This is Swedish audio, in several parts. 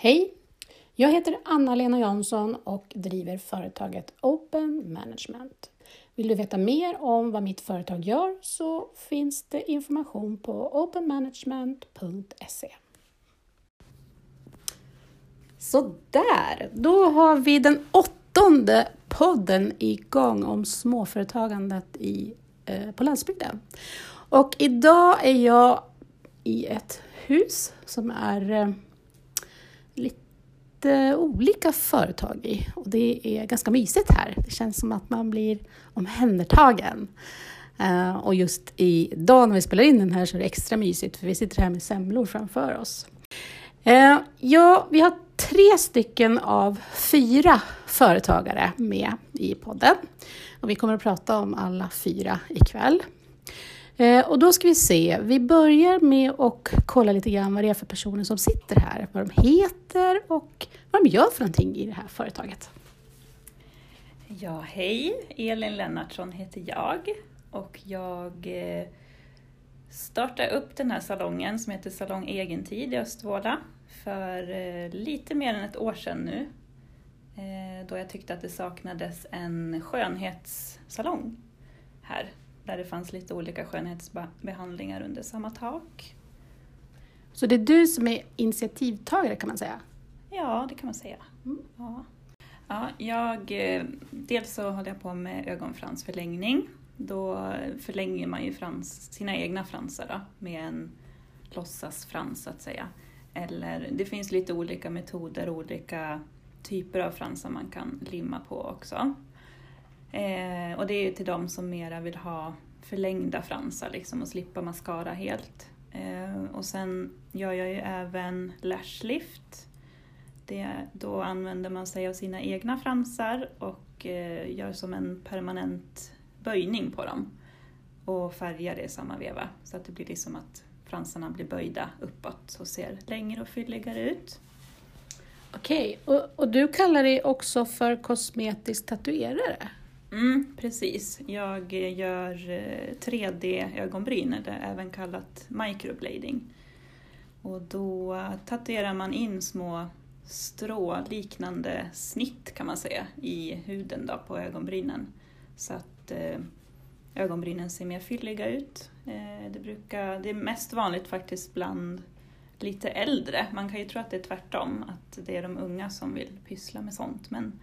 Hej! Jag heter Anna-Lena Jansson och driver företaget Open Management. Vill du veta mer om vad mitt företag gör så finns det information på openmanagement.se. Sådär, då har vi den åttonde podden igång om småföretagandet i, eh, på landsbygden. Och idag är jag i ett hus som är eh, lite olika företag i och det är ganska mysigt här. Det känns som att man blir omhändertagen. Uh, och just idag när vi spelar in den här så är det extra mysigt för vi sitter här med semlor framför oss. Uh, ja, vi har tre stycken av fyra företagare med i podden och vi kommer att prata om alla fyra ikväll. Eh, och då ska vi se, vi börjar med att kolla lite grann vad det är för personer som sitter här, vad de heter och vad de gör för någonting i det här företaget. Ja, hej! Elin Lennartsson heter jag och jag eh, startade upp den här salongen som heter Salong Egentid i Östvåla för eh, lite mer än ett år sedan nu. Då jag tyckte att det saknades en skönhetssalong här där det fanns lite olika skönhetsbehandlingar under samma tak. Så det är du som är initiativtagare kan man säga? Ja, det kan man säga. Mm. Ja. Ja, jag, eh, dels så håller jag på med ögonfransförlängning. Då förlänger man ju frans, sina egna fransar då, med en låtsasfrans så att säga. Eller det finns lite olika metoder, olika typer av fransar man kan limma på också. Eh, och det är till de som mera vill ha förlängda fransar liksom och slippa mascara helt. Eh, och sen gör jag ju även lashlift. Det, då använder man sig av sina egna fransar och eh, gör som en permanent böjning på dem och färgar det i samma veva så att det blir liksom att fransarna blir böjda uppåt och ser längre och fylligare ut. Okej, och, och du kallar dig också för kosmetisk tatuerare? Mm, precis. Jag eh, gör eh, 3D-ögonbryn, eller även kallat microblading. Och då tatuerar man in små stråliknande snitt kan man säga i huden då, på ögonbrynen. Så att eh, ögonbrynen ser mer fylliga ut. Eh, det, brukar, det är mest vanligt faktiskt bland lite äldre. Man kan ju tro att det är tvärtom, att det är de unga som vill pyssla med sånt. Men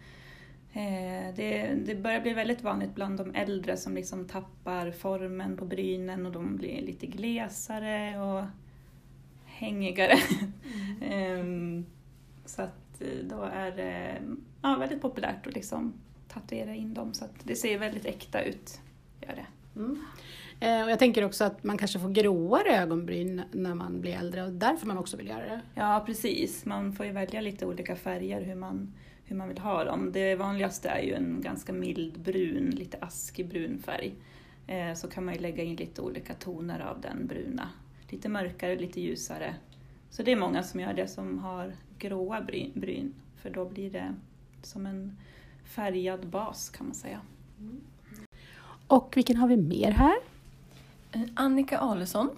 det, det, börjar bli väldigt vanligt bland de äldre som liksom tappar formen på brynen och de blir lite glesare och hängigare. Mm. så att eh, då är det ja, väldigt populärt att liksom tatuera in dem så att det ser väldigt äkta ut. Gör det. Mm. Eh, och jag tänker också att man kanske får gråare ögonbryn när man blir äldre och därför man också vill göra det. Ja precis, man får ju välja lite olika färger hur man hur man vill ha dem. Det vanligaste är ju en ganska mild brun, lite askig brun färg. Eh, så kan man ju lägga in lite olika toner av den bruna. Lite mörkare, lite ljusare. Så det är många som gör det som har gråa bryn, för då blir det som en färgad bas kan man säga. Och vilken har vi mer här? Eh, Annika Alesson.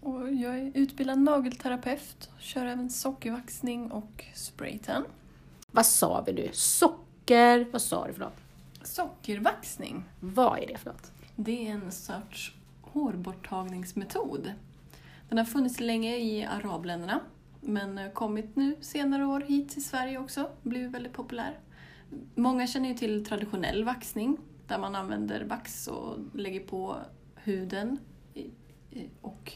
Och jag är utbildad nagelterapeut, kör även sockervaxning och spraytan. Vad sa vi nu? Socker... Vad sa du för något? Sockervaxning. Vad är det för något? Det är en sorts hårborttagningsmetod. Den har funnits länge i arabländerna men kommit nu senare år hit till Sverige också, blivit väldigt populär. Många känner ju till traditionell vaxning där man använder vax och lägger på huden och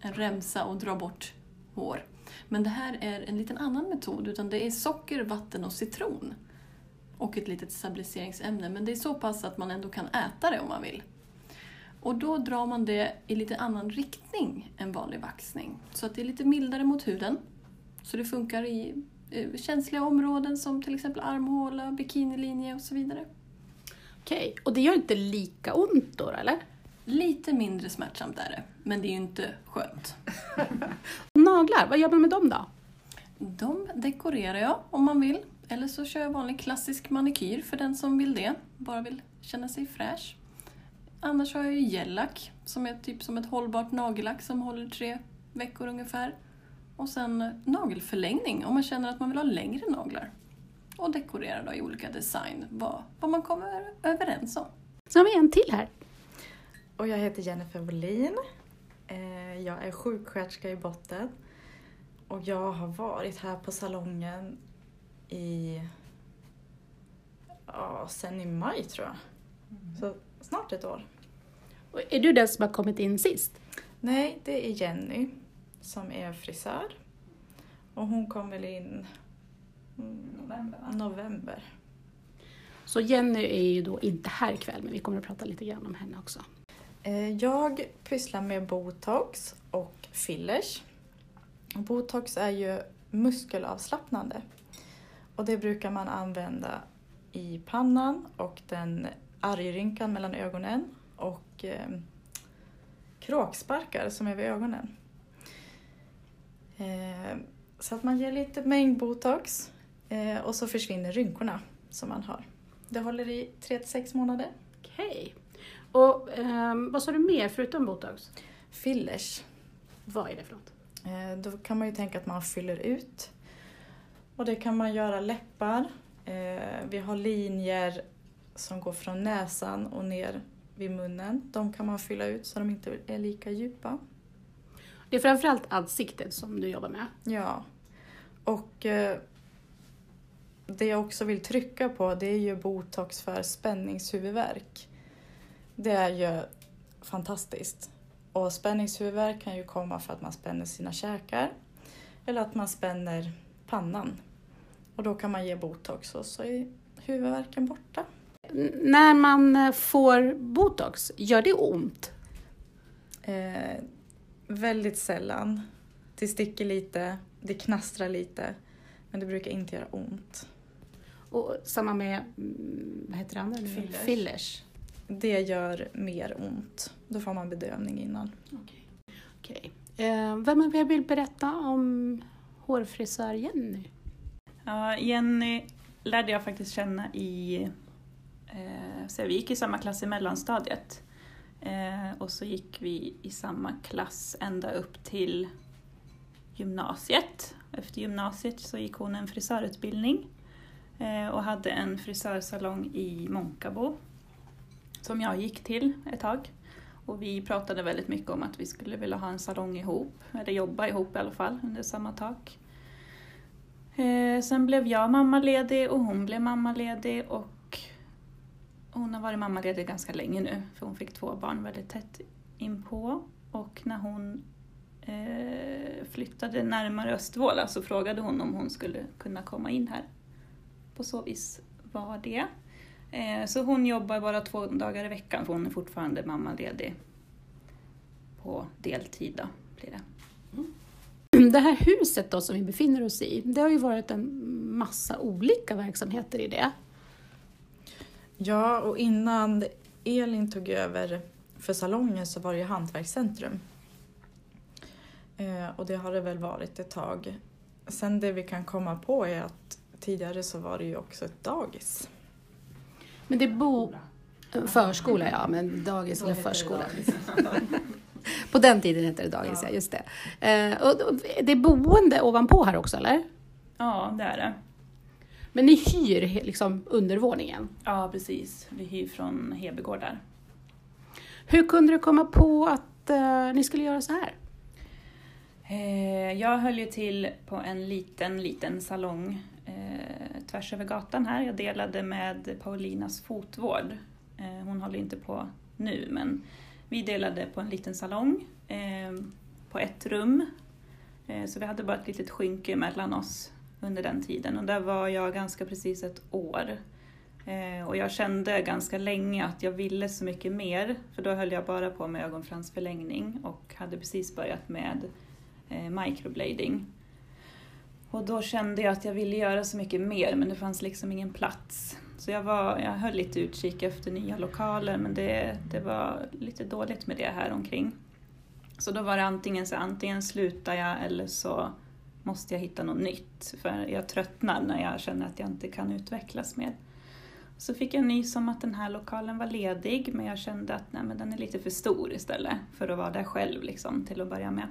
en remsa och drar bort hår. Men det här är en liten annan metod, utan det är socker, vatten och citron. Och ett litet stabiliseringsämne, men det är så pass att man ändå kan äta det om man vill. Och då drar man det i lite annan riktning än vanlig vaxning. Så att det är lite mildare mot huden. Så det funkar i eh, känsliga områden som till exempel armhåla, bikinilinje och så vidare. Okej, och det gör inte lika ont då, eller? Lite mindre smärtsamt är det, men det är ju inte skönt. Naglar, vad gör man med dem då? De dekorerar jag om man vill. Eller så kör jag vanlig klassisk manikyr för den som vill det, bara vill känna sig fräsch. Annars har jag ju gellack som är typ som ett hållbart nagellack som håller tre veckor ungefär. Och sen nagelförlängning om man känner att man vill ha längre naglar. Och dekorera då i olika design, vad, vad man kommer överens om. Så har vi en till här. Och jag heter Jennifer Wåhlin. Eh, Jag är sjuksköterska i botten. Och jag har varit här på salongen i... Ja, sen i maj tror jag. Så snart ett år. Och Är du den som har kommit in sist? Nej, det är Jenny som är frisör. Och hon kom väl in mm, November, va? november. Så Jenny är ju då inte här ikväll, men vi kommer att prata lite grann om henne också. Eh, jag pysslar med botox och fillers. Botox är ju muskelavslappnande. Och det brukar man använda i pannan och den argrynkan mellan ögonen och eh, kråksparkar som är vid ögonen. Eh, så att man ger lite mängd botox eh, och så försvinner rynkorna som man har. Det håller i 3-6 månader. Okej. Och ehm, vad sa du mer förutom botox? Fillers Vad är det för något? Eh, Då kan man ju tänka att man fyller ut. Och det kan man göra läppar. Eh, Vi har linjer som går från näsan och ner vid munnen. De kan man fylla ut så de inte är lika djupa. Det är framförallt ansiktet som du jobbar med. Ja. Och eh, det jag också vill trycka på det är ju botox för spänningshuvudvärk. Det är ju fantastiskt. Och spänningshuvudvärk kan ju komma för att man spänner sina käkar eller att man spänner pannan. Och då kan man ge botox och så är huvudvärken borta. N- när man eh, får botox, gör det ont? Eh, väldigt sällan. Det sticker lite, det knastrar lite, men det brukar inte göra ont. Och samma med, mm, vad heter det andra? Fillers. Fillers. Det gör mer ont. Då får man bedövning innan. Okej. Eh, vem av er vill berätta om hårfrisör Jenny? Ja, Jenny lärde jag faktiskt känna i... Eh, så vi gick i samma klass i mellanstadiet. Eh, och så gick vi i samma klass ända upp till gymnasiet. Efter gymnasiet så gick hon en frisörutbildning eh, och hade en frisörsalong i Månkabo som jag gick till ett tag. Och vi pratade väldigt mycket om att vi skulle vilja ha en salong ihop, eller jobba ihop i alla fall, under samma tak. Eh, sen blev jag mammaledig och hon blev mammaledig och hon har varit mammaledig ganska länge nu för hon fick två barn väldigt tätt inpå. Och när hon eh, flyttade närmare Östervåla så frågade hon om hon skulle kunna komma in här. På så vis var det. Eh, så hon jobbar bara två dagar i veckan för hon är fortfarande mammaledig på deltid då, blir det. Det här huset då som vi befinner oss i, det har ju varit en massa olika verksamheter i det. Ja, och innan Elin tog över för salongen så var det ju Hantverkscentrum. Eh, och det har det väl varit ett tag. Sen det vi kan komma på är att tidigare så var det ju också ett dagis. Men det är bo... Förskola, ja, men dagis eller förskola. På den tiden hette det dagis, ja, just det. Eh, och det är boende ovanpå här också, eller? Ja, det är det. Men ni hyr liksom undervåningen. Ja, precis. Vi hyr från Hebegårdar. Hur kunde du komma på att eh, ni skulle göra så här? Eh, jag höll ju till på en liten, liten salong tvärs över gatan här. Jag delade med Paulinas fotvård. Eh, hon håller inte på nu, men vi delade på en liten salong eh, på ett rum. Eh, så vi hade bara ett litet skynke mellan oss under den tiden och där var jag ganska precis ett år. Och jag kände ganska länge att jag ville så mycket mer, för då höll jag bara på med ögonfransförlängning och hade precis börjat med microblading. Och då kände jag att jag ville göra så mycket mer men det fanns liksom ingen plats. Så jag, var, jag höll lite utkik efter nya lokaler men det, det var lite dåligt med det här omkring. Så då var det antingen så antingen slutar jag eller så måste jag hitta något nytt. För jag tröttnar när jag känner att jag inte kan utvecklas mer. Så fick jag nys om att den här lokalen var ledig men jag kände att nej, men den är lite för stor istället för att vara där själv liksom, till att börja med.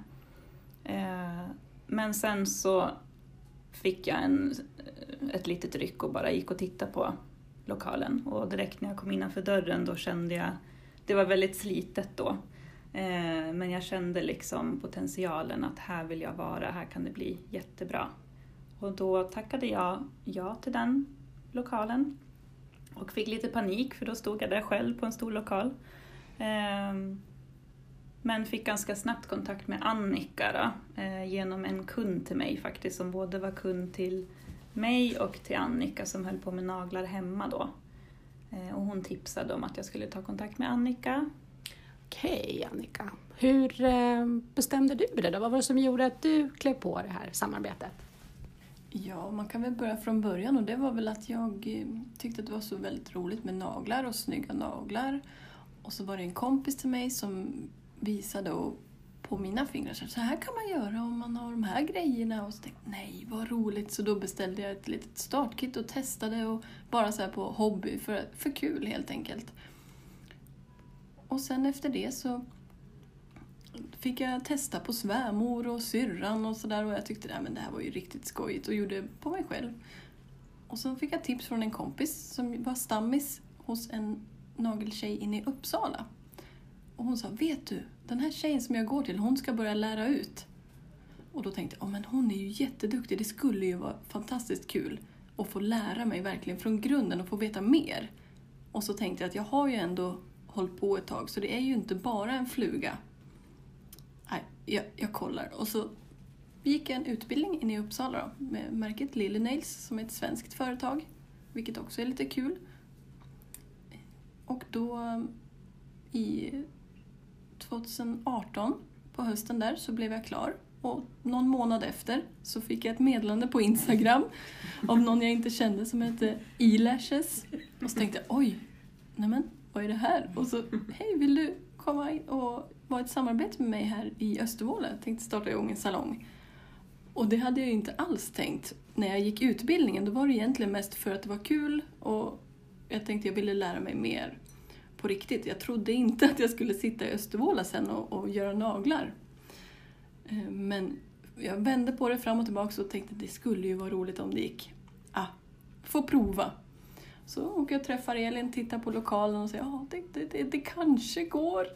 Eh, men sen så fick jag en, ett litet ryck och bara gick och tittade på lokalen. Och direkt när jag kom innanför dörren då kände jag, det var väldigt slitet då. Eh, men jag kände liksom potentialen att här vill jag vara, här kan det bli jättebra. Och då tackade jag ja till den lokalen. Och fick lite panik för då stod jag där själv på en stor lokal. Eh, men fick ganska snabbt kontakt med Annika då, eh, genom en kund till mig faktiskt som både var kund till mig och till Annika som höll på med naglar hemma då. Eh, och hon tipsade om att jag skulle ta kontakt med Annika. Okej, Annika. Hur eh, bestämde du det då? Vad var det som gjorde att du klev på det här samarbetet? Ja, man kan väl börja från början och det var väl att jag eh, tyckte att det var så väldigt roligt med naglar och snygga naglar. Och så var det en kompis till mig som visade och på mina fingrar så här kan man göra om man har de här grejerna. Och så tänkte nej vad roligt. Så då beställde jag ett litet startkit och testade och bara så här på hobby, för, för kul helt enkelt. Och sen efter det så fick jag testa på svärmor och syrran och sådär och jag tyckte att det här var ju riktigt skojigt och gjorde på mig själv. Och så fick jag tips från en kompis som var stammis hos en nageltjej inne i Uppsala. Och hon sa, vet du, den här tjejen som jag går till, hon ska börja lära ut. Och då tänkte jag, oh, men hon är ju jätteduktig, det skulle ju vara fantastiskt kul att få lära mig verkligen från grunden och få veta mer. Och så tänkte jag att jag har ju ändå hållit på ett tag, så det är ju inte bara en fluga. Nej, jag, jag kollar. Och så gick jag en utbildning inne i Uppsala då, med märket Lily Nails som är ett svenskt företag, vilket också är lite kul. Och då eh, i 2018 på hösten där så blev jag klar och någon månad efter så fick jag ett meddelande på Instagram av någon jag inte kände som hette Elashes. Och så tänkte jag oj, nämen vad är det här? Och så hej vill du komma och vara ett samarbete med mig här i Östervåla? Jag tänkte starta igång en salong. Och det hade jag ju inte alls tänkt när jag gick utbildningen. Då var det egentligen mest för att det var kul och jag tänkte jag ville lära mig mer på riktigt. Jag trodde inte att jag skulle sitta i Östervåla sen och, och göra naglar. Eh, men jag vände på det fram och tillbaka och tänkte att det skulle ju vara roligt om det gick. Ah, få prova. Så åker jag och träffar Elin, tittar på lokalen och säger ja, det, det, det, det kanske går.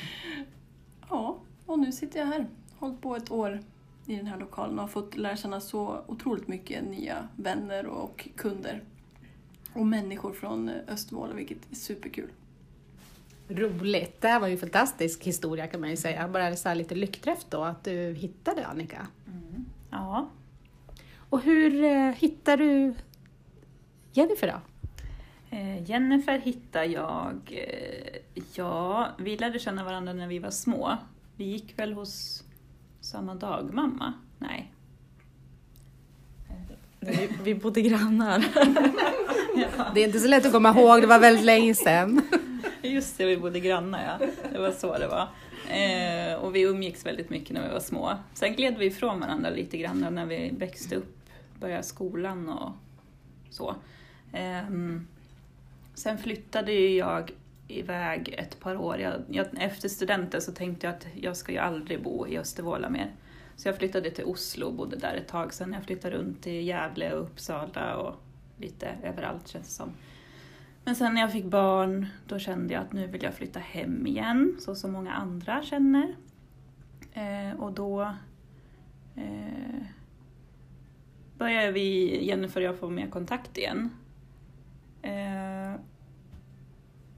ja, och nu sitter jag här. Hållit på ett år i den här lokalen och har fått lära känna så otroligt mycket nya vänner och kunder och människor från Östervåla, vilket är superkul. Roligt! Det här var ju en fantastisk historia kan man ju säga. Bara så lite lyckträff då, att du hittade Annika. Mm. Ja. Och hur eh, hittade du Jennifer då? Eh, Jennifer hittade jag... Eh, ja, vi lärde känna varandra när vi var små. Vi gick väl hos samma dagmamma? Nej, Vi, vi bodde grannar. Det är inte så lätt att komma ihåg, det var väldigt länge sedan. Just det, vi bodde grannar ja. Det var så det var. Eh, och vi umgicks väldigt mycket när vi var små. Sen gled vi ifrån varandra lite grann när vi växte upp, började skolan och så. Eh, sen flyttade jag iväg ett par år. Jag, jag, efter studenten så tänkte jag att jag ska ju aldrig bo i Östervåla mer. Så jag flyttade till Oslo och bodde där ett tag. Sen jag flyttade runt till Gävle och Uppsala och lite överallt känns det som. Men sen när jag fick barn, då kände jag att nu vill jag flytta hem igen, så som många andra känner. Eh, och då eh, började vi, Jennifer och jag, få mer kontakt igen. Eh,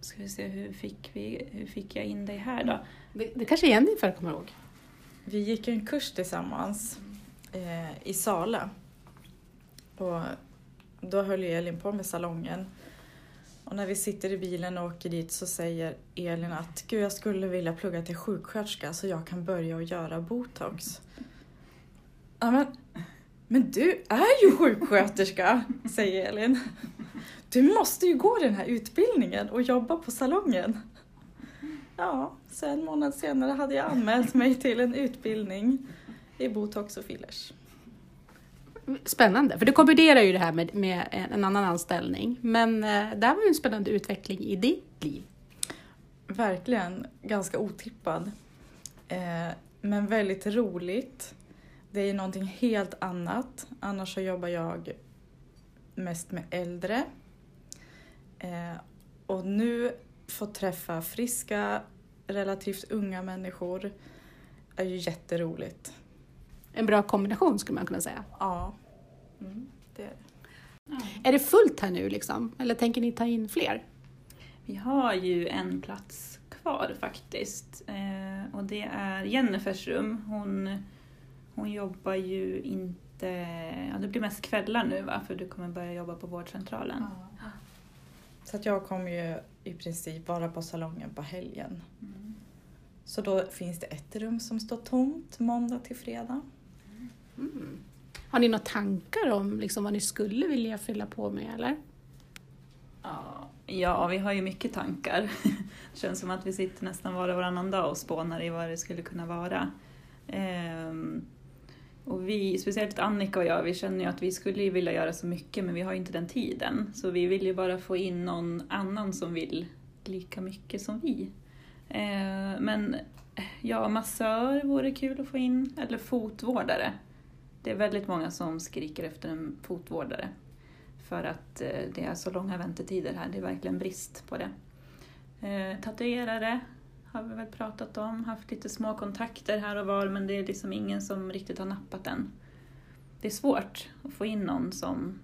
ska vi se, hur fick, vi, hur fick jag in dig här då? Det, det kanske Jennifer kommer ihåg? Vi gick en kurs tillsammans eh, i Sala. Och då höll ju Elin på med salongen. Och när vi sitter i bilen och åker dit så säger Elin att Gud, jag skulle vilja plugga till sjuksköterska så jag kan börja och göra botox. Ja, men, men du är ju sjuksköterska, säger Elin. Du måste ju gå den här utbildningen och jobba på salongen. Ja, så en månad senare hade jag anmält mig till en utbildning i botox och fillers. Spännande, för du kombinerar ju det här med, med en annan anställning. Men eh, det här var ju en spännande utveckling i ditt liv. Verkligen ganska otippad. Eh, men väldigt roligt. Det är ju någonting helt annat. Annars så jobbar jag mest med äldre. Eh, och nu få träffa friska, relativt unga människor är ju jätteroligt. En bra kombination skulle man kunna säga. Ja. Mm, det är det. Är det fullt här nu liksom? Eller tänker ni ta in fler? Vi har ju en plats kvar faktiskt. Eh, och det är Jennifers rum. Hon, hon jobbar ju inte... Ja, det blir mest kvällar nu va? För du kommer börja jobba på vårdcentralen. Så att jag kommer ju i princip vara på salongen på helgen. Mm. Så då finns det ett rum som står tomt måndag till fredag. Mm. Har ni några tankar om liksom, vad ni skulle vilja fylla på med eller? Ja, vi har ju mycket tankar. Det känns som att vi sitter nästan var och varannan dag och spånar i vad det skulle kunna vara. Ehm, och vi, speciellt Annika och jag, vi känner ju att vi skulle vilja göra så mycket men vi har ju inte den tiden. Så vi vill ju bara få in någon annan som vill lika mycket som vi. Ehm, men ja, massör vore kul att få in, eller fotvårdare. Det är väldigt många som skriker efter en fotvårdare för att eh, det är så långa väntetider här. Det är verkligen brist på det. Eh, tatuerare har vi väl pratat om, haft lite små kontakter här och var men det är liksom ingen som riktigt har nappat än. Det är svårt att få in någon som...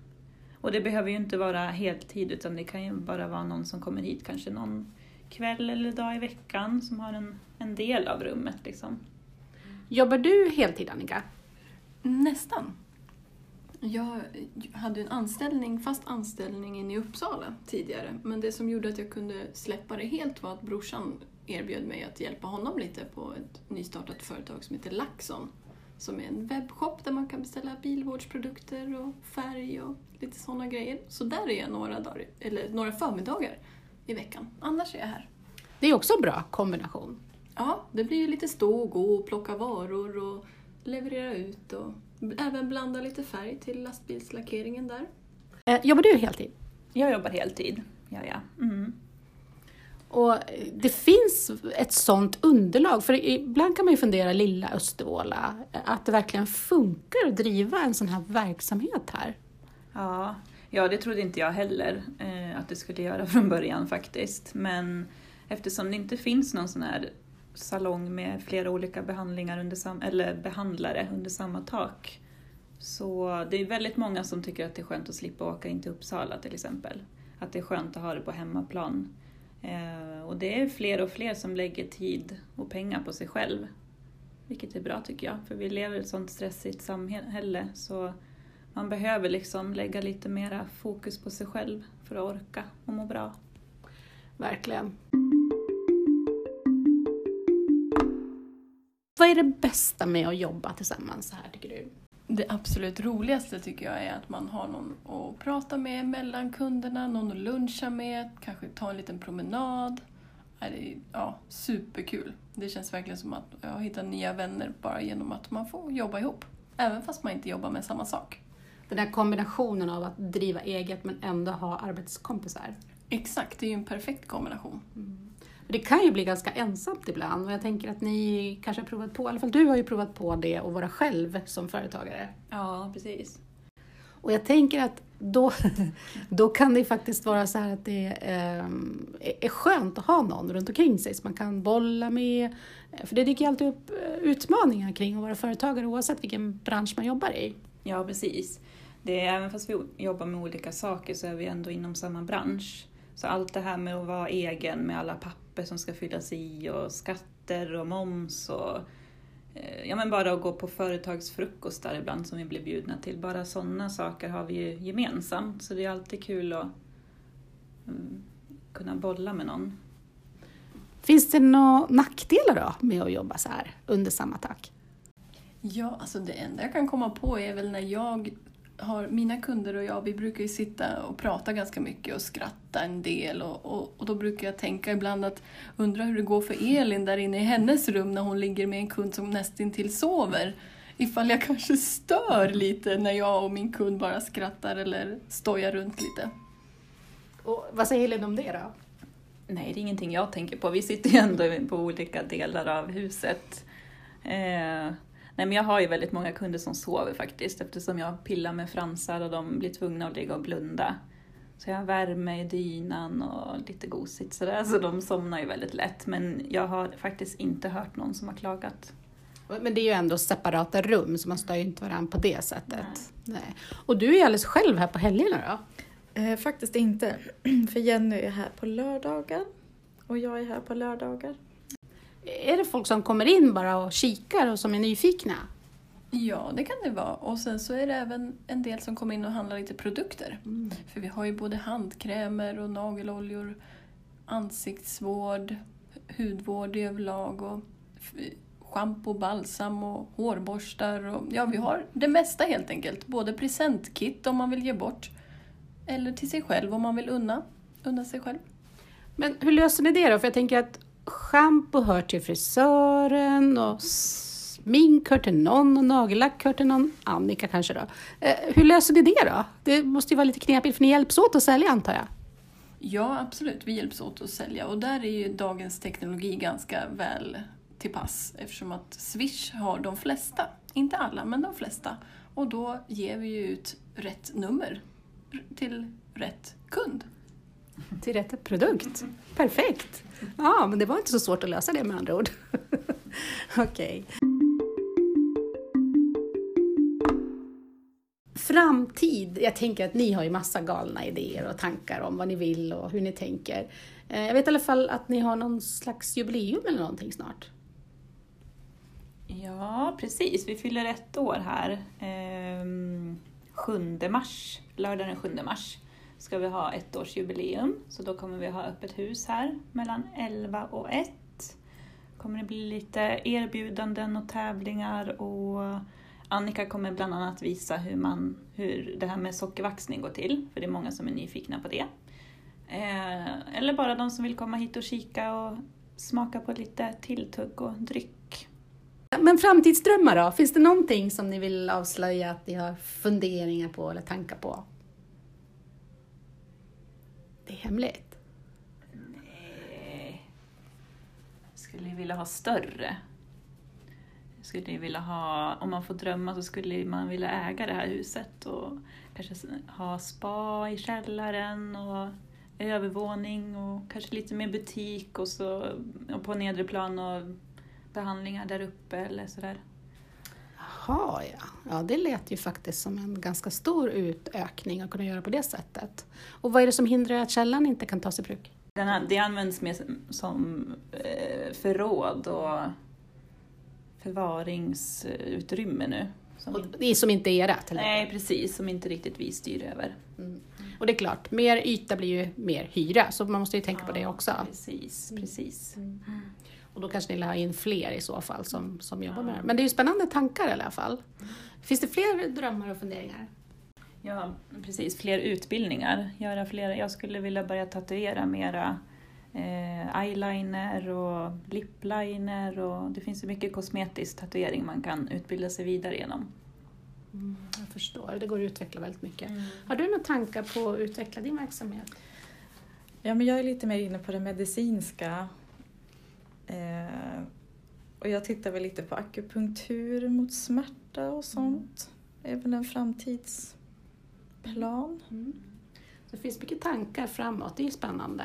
Och det behöver ju inte vara heltid utan det kan ju bara vara någon som kommer hit kanske någon kväll eller dag i veckan som har en, en del av rummet liksom. Jobbar du heltid Annika? Nästan. Jag hade en anställning, fast anställning inne i Uppsala tidigare. Men det som gjorde att jag kunde släppa det helt var att brorsan erbjöd mig att hjälpa honom lite på ett nystartat företag som heter Laxon. Som är en webbshop där man kan beställa bilvårdsprodukter och färg och lite sådana grejer. Så där är jag några, dagar, eller några förmiddagar i veckan. Annars är jag här. Det är också en bra kombination. Ja, det blir ju lite stå och gå och plocka varor och leverera ut och även blanda lite färg till lastbilslackeringen där. Eh, jobbar du heltid? Jag jobbar heltid, ja ja. Mm. Och det finns ett sånt underlag, för ibland kan man ju fundera, lilla Östervåla, att det verkligen funkar att driva en sån här verksamhet här. Ja, ja det trodde inte jag heller eh, att det skulle göra från början faktiskt. Men eftersom det inte finns någon sån här salong med flera olika behandlingar under sam- eller behandlare under samma tak. Så det är väldigt många som tycker att det är skönt att slippa åka in till Uppsala till exempel. Att det är skönt att ha det på hemmaplan. Eh, och det är fler och fler som lägger tid och pengar på sig själv. Vilket är bra tycker jag, för vi lever i ett sånt stressigt samhälle så man behöver liksom lägga lite mera fokus på sig själv för att orka och må bra. Verkligen. Vad är det bästa med att jobba tillsammans så här tycker du? Det absolut roligaste tycker jag är att man har någon att prata med mellan kunderna, någon att luncha med, kanske ta en liten promenad. Det är ja, superkul. Det känns verkligen som att jag har hittat nya vänner bara genom att man får jobba ihop. Även fast man inte jobbar med samma sak. Den här kombinationen av att driva eget men ändå ha arbetskompisar. Exakt, det är ju en perfekt kombination. Det kan ju bli ganska ensamt ibland och jag tänker att ni kanske har provat på, i alla fall du har ju provat på det att vara själv som företagare. Ja, precis. Och jag tänker att då, då kan det faktiskt vara så här att det eh, är skönt att ha någon runt omkring sig som man kan bolla med. För det dyker ju alltid upp eh, utmaningar kring att vara företagare oavsett vilken bransch man jobbar i. Ja, precis. Det är, även fast vi jobbar med olika saker så är vi ändå inom samma bransch. Så allt det här med att vara egen med alla papper som ska fyllas i och skatter och moms och eh, ja, men bara att gå på företagsfrukostar ibland som vi blir bjudna till. Bara sådana saker har vi ju gemensamt så det är alltid kul att mm, kunna bolla med någon. Finns det några nackdelar då med att jobba så här under samma tak? Ja, alltså det enda jag kan komma på är väl när jag har, mina kunder och jag, vi brukar ju sitta och prata ganska mycket och skratta en del och, och, och då brukar jag tänka ibland att undra hur det går för Elin där inne i hennes rum när hon ligger med en kund som nästintill sover. Ifall jag kanske stör lite när jag och min kund bara skrattar eller stojar runt lite. Och vad säger Elin om det då? Nej, det är ingenting jag tänker på. Vi sitter ju ändå på olika delar av huset. Eh, Nej, men jag har ju väldigt många kunder som sover faktiskt eftersom jag pillar med fransar och de blir tvungna att ligga och blunda. Så jag har värme i dynan och lite gosigt sådär, så de somnar ju väldigt lätt. Men jag har faktiskt inte hört någon som har klagat. Men det är ju ändå separata rum, så man stör ju inte varandra på det sättet. Nej. Och du är ju alldeles själv här på helgerna då? Eh, faktiskt inte, för Jenny är här på lördagar och jag är här på lördagar. Är det folk som kommer in bara och kikar och som är nyfikna? Ja, det kan det vara. Och sen så är det även en del som kommer in och handlar lite produkter. För vi har ju både handkrämer och nageloljor, ansiktsvård, hudvård överlag och schampo, balsam och hårborstar. Och, ja, vi har det mesta helt enkelt. Både presentkit om man vill ge bort eller till sig själv om man vill unna, unna sig själv. Men hur löser ni det då? För jag tänker att schampo hör till frisören och smink hör till någon och nagellack hör till någon, Annika kanske då. Eh, hur löser ni det då? Det måste ju vara lite knepigt för ni hjälps åt att sälja antar jag? Ja, absolut. Vi hjälps åt att sälja och där är ju dagens teknologi ganska väl till pass eftersom att Swish har de flesta, inte alla, men de flesta. Och då ger vi ju ut rätt nummer till rätt kund. Till rätt produkt. Perfekt! Ja, men det var inte så svårt att lösa det med andra ord. Okej. Framtid. Jag tänker att ni har ju massa galna idéer och tankar om vad ni vill och hur ni tänker. Eh, jag vet i alla fall att ni har någon slags jubileum eller någonting snart. Ja, precis. Vi fyller ett år här. Ehm, 7 mars, lördagen den 7 mars, ska vi ha ettårsjubileum. Så då kommer vi ha öppet hus här mellan 11 och 1. kommer det bli lite erbjudanden och tävlingar och Annika kommer bland annat visa hur, man, hur det här med sockervaxning går till, för det är många som är nyfikna på det. Eh, eller bara de som vill komma hit och kika och smaka på lite tilltugg och dryck. Men framtidsdrömmar då? Finns det någonting som ni vill avslöja att ni har funderingar på eller tankar på? Det är hemligt. Nej. Jag skulle vilja ha större. Jag skulle vilja ha, om man får drömma så skulle man vilja äga det här huset och kanske ha spa i källaren och övervåning och kanske lite mer butik och så och på nedre plan och behandlingar där uppe eller sådär. Jaha, ja. ja. Det lät ju faktiskt som en ganska stor utökning att kunna göra på det sättet. Och vad är det som hindrar att källan inte kan tas i bruk? Den här, det används mer som, eh, förråd och förvaringsutrymme nu. Som Och det är som inte är ert? eller? nej, precis, som inte riktigt vi styr över. Mm. Och det är klart, mer yta blir ju mer hyra, så man måste ju tänka på det också. Precis, precis. Och då kanske ni vill ha in fler i så fall som, som jobbar med det. Men det är ju spännande tankar i alla fall. Finns det fler drömmar och funderingar? Ja, precis. Fler utbildningar. Göra fler, jag skulle vilja börja tatuera mera eh, eyeliner och lipliner och det finns ju mycket kosmetisk tatuering man kan utbilda sig vidare genom. Jag förstår, det går att utveckla väldigt mycket. Har du några tankar på att utveckla din verksamhet? Ja, men jag är lite mer inne på det medicinska. Eh, och jag tittar väl lite på akupunktur mot smärta och sånt. Det är väl en framtidsplan. Så det finns mycket tankar framåt, det är spännande.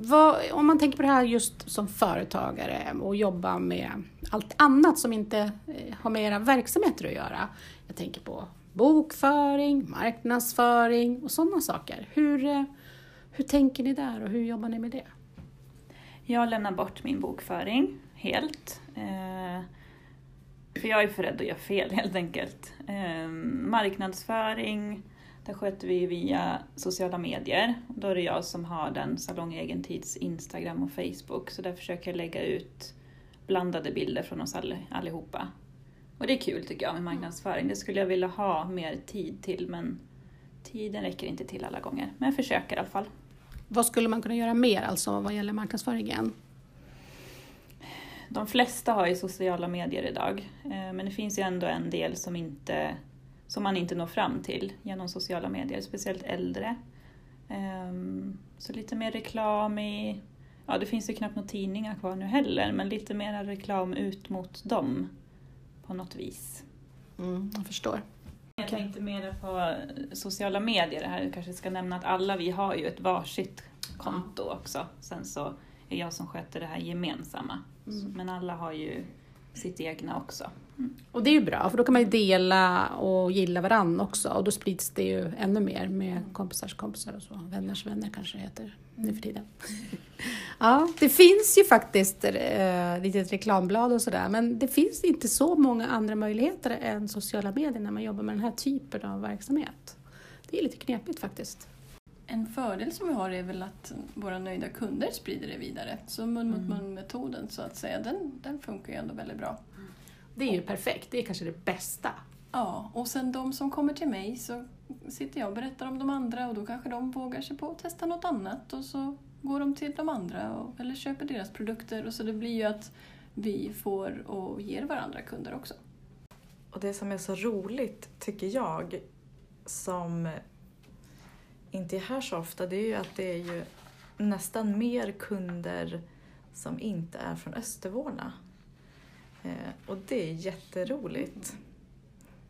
Vad, om man tänker på det här just som företagare och jobba med allt annat som inte eh, har med era verksamheter att göra. Jag tänker på bokföring, marknadsföring och sådana saker. Hur, eh, hur tänker ni där och hur jobbar ni med det? Jag lämnar bort min bokföring helt. Eh, för jag är för rädd att göra fel helt enkelt. Eh, marknadsföring, där sköter vi via sociala medier. Då är det jag som har den Salong Egentids Instagram och Facebook. Så där försöker jag lägga ut blandade bilder från oss all, allihopa. Och det är kul tycker jag med marknadsföring. Det skulle jag vilja ha mer tid till men tiden räcker inte till alla gånger. Men jag försöker i alla fall. Vad skulle man kunna göra mer alltså vad gäller marknadsföringen? De flesta har ju sociala medier idag, eh, men det finns ju ändå en del som, inte, som man inte når fram till genom sociala medier, speciellt äldre. Ehm, Så lite mer reklam i ja det finns ju knappt några tidningar kvar nu heller, men lite mer reklam ut mot dem på något vis. Mm, jag förstår. Jag tänkte mer på sociala medier här, jag kanske ska nämna att alla vi har ju ett varsitt konto också. Sen så är jag som sköter det här gemensamma. Mm. Men alla har ju sitt egna också. Och det är ju bra, för då kan man ju dela och gilla varandra också och då sprids det ju ännu mer med kompisars kompisar och så. Vänners vänner kanske det heter nu för tiden. ja, det finns ju faktiskt eh, litet reklamblad och sådär men det finns inte så många andra möjligheter än sociala medier när man jobbar med den här typen av verksamhet. Det är lite knepigt faktiskt. En fördel som vi har är väl att våra nöjda kunder sprider det vidare. Så mun mot mun-metoden så att säga, den, den funkar ju ändå väldigt bra. Det är ju perfekt, det är kanske det bästa. Ja, och sen de som kommer till mig så sitter jag och berättar om de andra och då kanske de vågar sig på att testa något annat och så går de till de andra och, eller köper deras produkter och så det blir ju att vi får och ger varandra kunder också. Och det som är så roligt, tycker jag, som inte är här så ofta, det är ju att det är ju nästan mer kunder som inte är från Östervåla. Eh, och det är jätteroligt.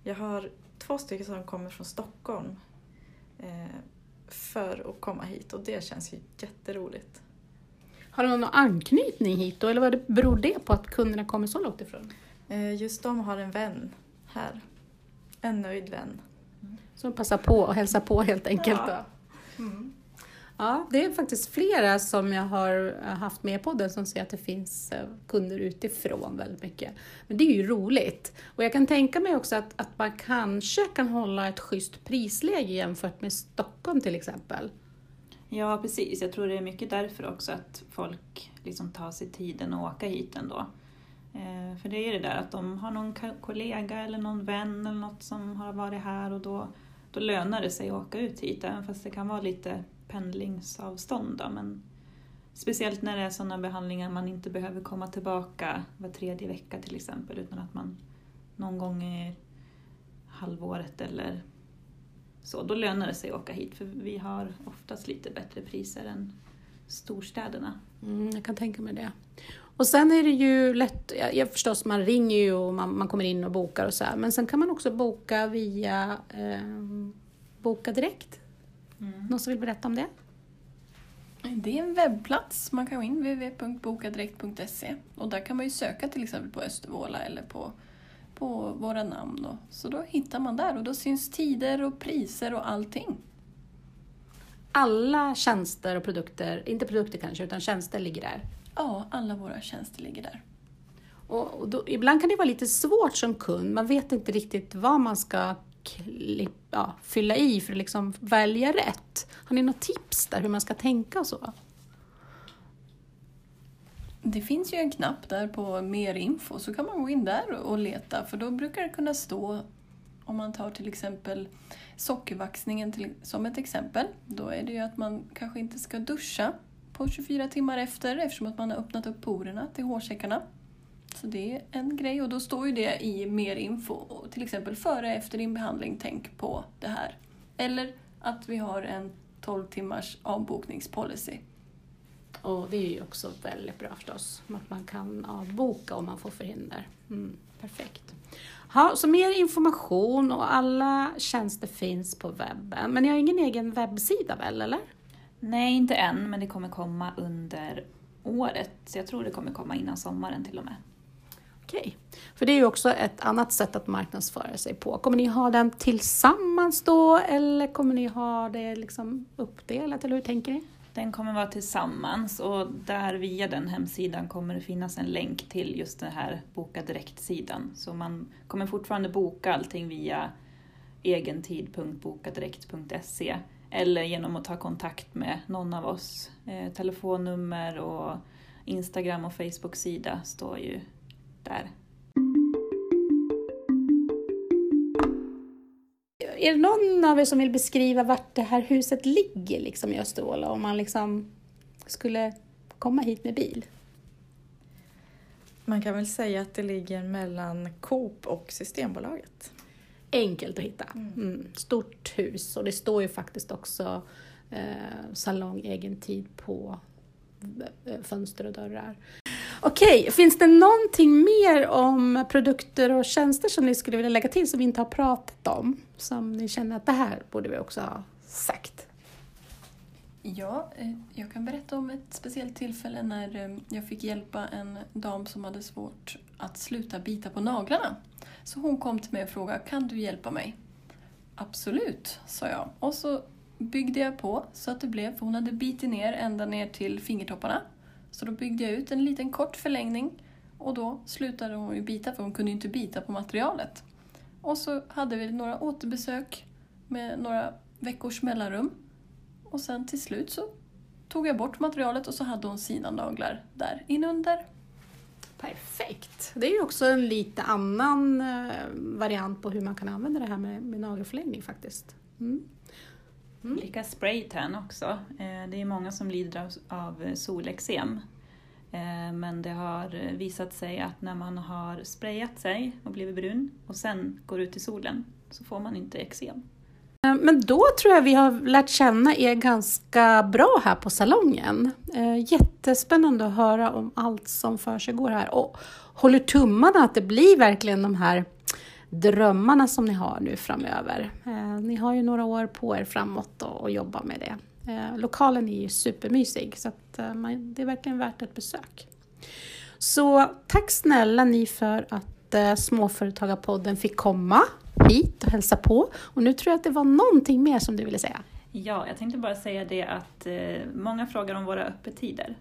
Jag har två stycken som kommer från Stockholm eh, för att komma hit och det känns ju jätteroligt. Har du någon anknytning hit då, eller vad beror det på att kunderna kommer så långt ifrån? Eh, just de har en vän här. En nöjd vän. Som passar på och hälsar på helt enkelt. Ja. Mm. Ja, det är faktiskt flera som jag har haft med på podden som säger att det finns eh, kunder utifrån väldigt mycket. Men det är ju roligt. Och jag kan tänka mig också att, att man kanske kan hålla ett schysst prisläge jämfört med Stockholm till exempel. Ja, precis. Jag tror det är mycket därför också att folk liksom tar sig tiden att åka hit ändå. Eh, för det är ju det där att de har någon kollega eller någon vän eller något som har varit här och då, då lönar det sig att åka ut hit, även fast det kan vara lite pendlingsavstånd. Då, men speciellt när det är sådana behandlingar man inte behöver komma tillbaka var tredje vecka till exempel, utan att man någon gång i halvåret eller så, då lönar det sig att åka hit för vi har oftast lite bättre priser än storstäderna. Mm, jag kan tänka mig det. Och sen är det ju lätt, jag, jag förstås man ringer ju och man, man kommer in och bokar och så här, men sen kan man också boka via eh, Boka Direkt. Någon som vill berätta om det? Det är en webbplats. Man kan gå in www.bokadirekt.se och där kan man ju söka till exempel på Östervåla eller på, på våra namn. Då. Så då hittar man där och då syns tider och priser och allting. Alla tjänster och produkter, inte produkter kanske, utan tjänster ligger där. Ja, alla våra tjänster ligger där. Och då, ibland kan det vara lite svårt som kund, man vet inte riktigt vad man ska klipp, ja, fylla i för att liksom välja rätt. Har ni något tips där hur man ska tänka och så? Det finns ju en knapp där på mer info så kan man gå in där och leta för då brukar det kunna stå om man tar till exempel sockervaxningen till, som ett exempel. Då är det ju att man kanske inte ska duscha på 24 timmar efter eftersom att man har öppnat upp porerna till hårsäckarna. Så det är en grej och då står ju det i mer info. Till exempel före och efter din behandling, tänk på det här. Eller att vi har en 12 timmars avbokningspolicy. Och det är ju också väldigt bra förstås, att man kan avboka om man får förhinder. Mm, perfekt. Ha, så mer information och alla tjänster finns på webben. Men ni har ingen egen webbsida väl, eller? Nej, inte än, men det kommer komma under året. Så jag tror det kommer komma innan sommaren till och med. Okej. För det är ju också ett annat sätt att marknadsföra sig på. Kommer ni ha den tillsammans då eller kommer ni ha det liksom uppdelat eller hur tänker ni? Den kommer vara tillsammans och där via den hemsidan kommer det finnas en länk till just den här Boka direkt-sidan. Så man kommer fortfarande boka allting via egentid.bokadirekt.se eller genom att ta kontakt med någon av oss. Eh, telefonnummer och Instagram och Facebook-sida står ju där. Är det någon av er som vill beskriva vart det här huset ligger liksom i Östervåla om man liksom skulle komma hit med bil? Man kan väl säga att det ligger mellan Coop och Systembolaget. Enkelt att hitta. Mm. Stort hus och det står ju faktiskt också eh, salong egen tid på eh, fönster och dörrar. Okej, finns det någonting mer om produkter och tjänster som ni skulle vilja lägga till som vi inte har pratat om? Som ni känner att det här borde vi också ha sagt? Ja, eh, jag kan berätta om ett speciellt tillfälle när eh, jag fick hjälpa en dam som hade svårt att sluta bita på naglarna. Så hon kom till mig och frågade, kan du hjälpa mig? Absolut, sa jag. Och så byggde jag på så att det blev, för hon hade bitit ner ända ner till fingertopparna. Så då byggde jag ut en liten kort förlängning och då slutade hon ju bita för hon kunde ju inte bita på materialet. Och så hade vi några återbesök med några veckors mellanrum. Och sen till slut så tog jag bort materialet och så hade hon sina naglar där inunder. Perfekt! Det är ju också en lite annan eh, variant på hur man kan använda det här med, med nagelförlängning faktiskt. Mm. Mm. Lika spraytan också. Eh, det är många som lider av solexem. Eh, men det har visat sig att när man har sprayat sig och blivit brun och sen går ut i solen så får man inte eksem. Eh, men då tror jag vi har lärt känna er ganska bra här på salongen. Jättespännande att höra om allt som för sig går här och håller tummarna att det blir verkligen de här drömmarna som ni har nu framöver. Eh, ni har ju några år på er framåt att jobba med det. Eh, lokalen är ju supermysig så att, eh, det är verkligen värt ett besök. Så tack snälla ni för att Småföretagarpodden fick komma hit och hälsa på. Och nu tror jag att det var någonting mer som du ville säga. Ja, jag tänkte bara säga det att många frågar om våra öppettider.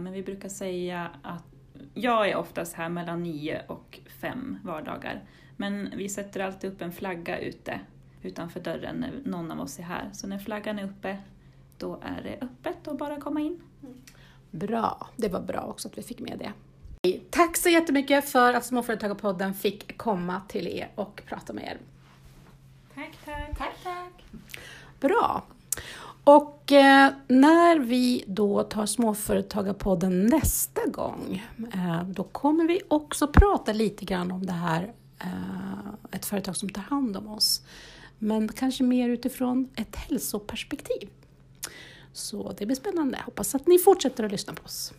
Men vi brukar säga att jag är oftast här mellan nio och fem vardagar. Men vi sätter alltid upp en flagga ute utanför dörren när någon av oss är här. Så när flaggan är uppe, då är det öppet och bara komma in. Bra, det var bra också att vi fick med det. Tack så jättemycket för att Småföretagarpodden fick komma till er och prata med er. Tack, tack. Tack, tack. Bra. Och eh, när vi då tar Småföretagarpodden nästa gång, eh, då kommer vi också prata lite grann om det här, eh, ett företag som tar hand om oss. Men kanske mer utifrån ett hälsoperspektiv. Så det blir spännande. Hoppas att ni fortsätter att lyssna på oss.